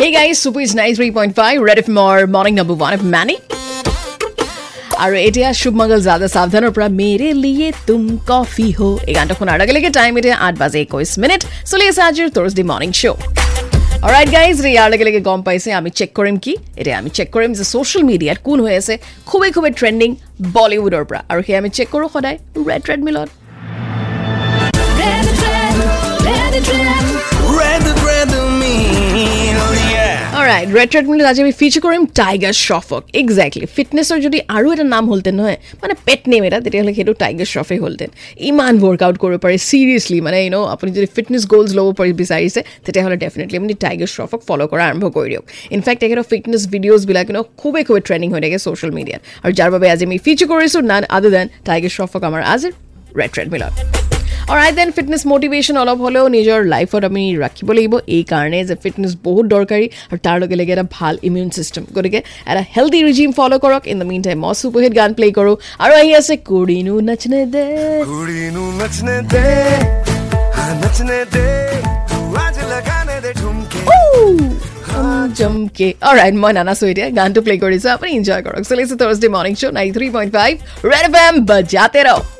Hey guys, Super is 93.5, Red FM or Morning Number 1 of Manny. আৰু এতিয়া শুভমংগল জাদা সাৱধানৰ পৰা মেৰে লিয়ে তুম কফি হো এই গানটো শুনাৰ লগে লগে টাইম এতিয়া আঠ বাজে একৈছ মিনিট চলি আছে আজিৰ Thursday morning show' alright guys ইয়াৰ লগে লগে গম পাইছে আমি চেক কৰিম কি এতিয়া আমি চেক কৰিম যে ছ'চিয়েল মিডিয়াত কোন হৈ আছে খুবেই খুবেই ট্ৰেণ্ডিং বলিউডৰ পৰা আৰু সেয়া আমি চেক কৰোঁ সদায় ৰেড ট্ৰেডমিলত yeah. অলৰাইট ৰেড ট্ৰেডমিলত আজি আমি ফিচাৰ কৰিম টাইগাৰ শ্ৰফক একজেক্টলি ফিটনেছৰ যদি আৰু এটা নাম হ'লহেঁতেন নহয় মানে পেট নেম এটা তেতিয়াহ'লে সেইটো টাইগাৰ শ্ৰফে হ'লহেঁতেন। ইমান ৱৰ্কআউট কৰিব পাৰে চিৰিয়াছলি মানে ইউ ন' আপুনি যদি ফিটনেছ গ'লছ ল'ব পাৰি বিচাৰিছে তেতিয়াহ'লে ডেফিনেটলি আপুনি টাইগাৰ শ্ৰফক ফ'ল' কৰা আৰম্ভ কৰি দিয়ক। ইনফেক্ট তেখেতৰ ফিটনেছ ভিডিঅ'জবিলাক ন' খুবেই খুবেই ট্ৰেণ্ডিং হৈ থাকে ছ'চিয়েল মিডিয়াত আৰু যাৰ বাবে আজি আমি ফিচাৰ কৰিছোঁ নান আদাৰ দেন টাইগাৰ শ্ৰফক আমাৰ আজিৰ ৰেড ট্ৰেডমিলত অৰাইট দেন ফিটনেছ মটিভেশ্যন অলপ হ'লেও নিজৰ লাইফত আমি ৰাখিব লাগিব। এইকাৰণে যে ফিটনেছ বহুত দৰকাৰী আৰু তাৰ লগে লগে এটা ভাল ইমিউন ছিষ্টেম গতিকে এটা হেল্থি ৰিজিম ফ'ল' কৰক। ইন দ্য মিন টাইম মই চুপহিত গান প্লে' কৰোঁ। আৰু আহি আছে কুৰিনো নাচনে দে। কুৰিনো নাচনে দে। নাচনে দে। জমকে অৰাইট মই নানাচো এতিয়া গানটো প্লে' কৰিছোঁ। আপুনি এনজয় কৰক। চলিছে Thursday morning show' nine three point five Red F M বজাতে ৰহ